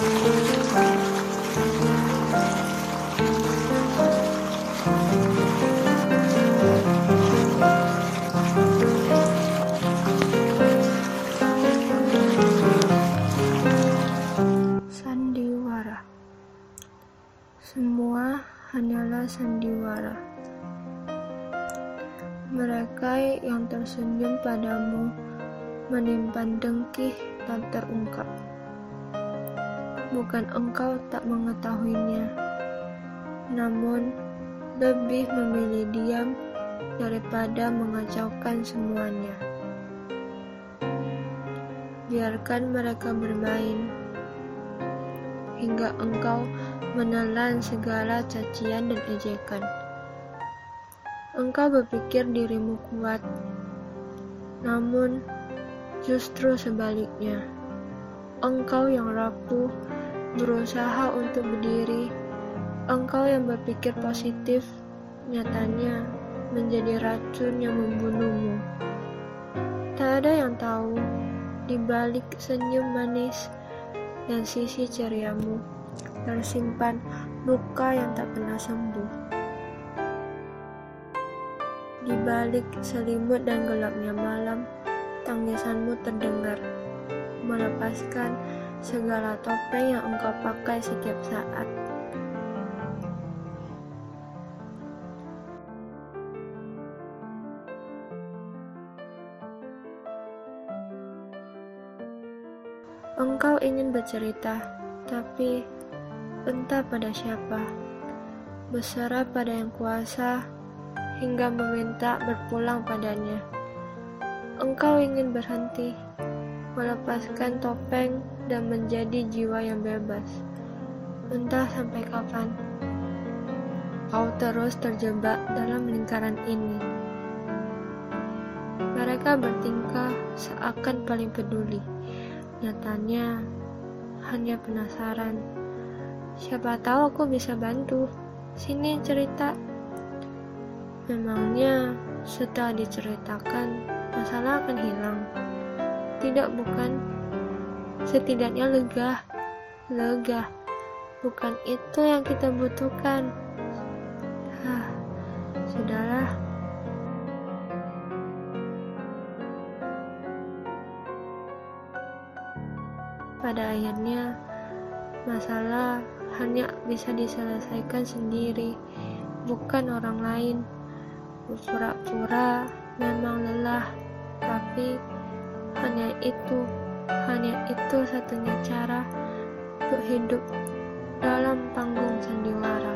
Sandiwara. Semua hanyalah sandiwara. Mereka yang tersenyum padamu Menyimpan dengki tak terungkap Bukan engkau tak mengetahuinya Namun lebih memilih diam daripada mengacaukan semuanya Biarkan mereka bermain hingga engkau menelan segala cacian dan ejekan. Engkau berpikir dirimu kuat, namun justru sebaliknya. Engkau yang rapuh, berusaha untuk berdiri. Engkau yang berpikir positif, nyatanya menjadi racun yang membunuhmu. Tak ada yang tahu, di balik senyum manis, dan sisi ceriamu tersimpan luka yang tak pernah sembuh. Di balik selimut dan gelapnya malam, tangisanmu terdengar, melepaskan segala topeng yang engkau pakai setiap saat. Engkau ingin bercerita, tapi entah pada siapa. Berserah pada yang kuasa hingga meminta berpulang padanya. Engkau ingin berhenti, melepaskan topeng dan menjadi jiwa yang bebas. Entah sampai kapan. Kau terus terjebak dalam lingkaran ini. Mereka bertingkah seakan paling peduli Nyatanya hanya penasaran. Siapa tahu aku bisa bantu. Sini cerita. Memangnya setelah diceritakan, masalah akan hilang. Tidak bukan? Setidaknya lega. Lega. Bukan itu yang kita butuhkan. Hah, sudahlah. Pada akhirnya, masalah hanya bisa diselesaikan sendiri, bukan orang lain. Pura-pura memang lelah, tapi hanya itu, hanya itu satunya cara untuk hidup dalam panggung sandiwara.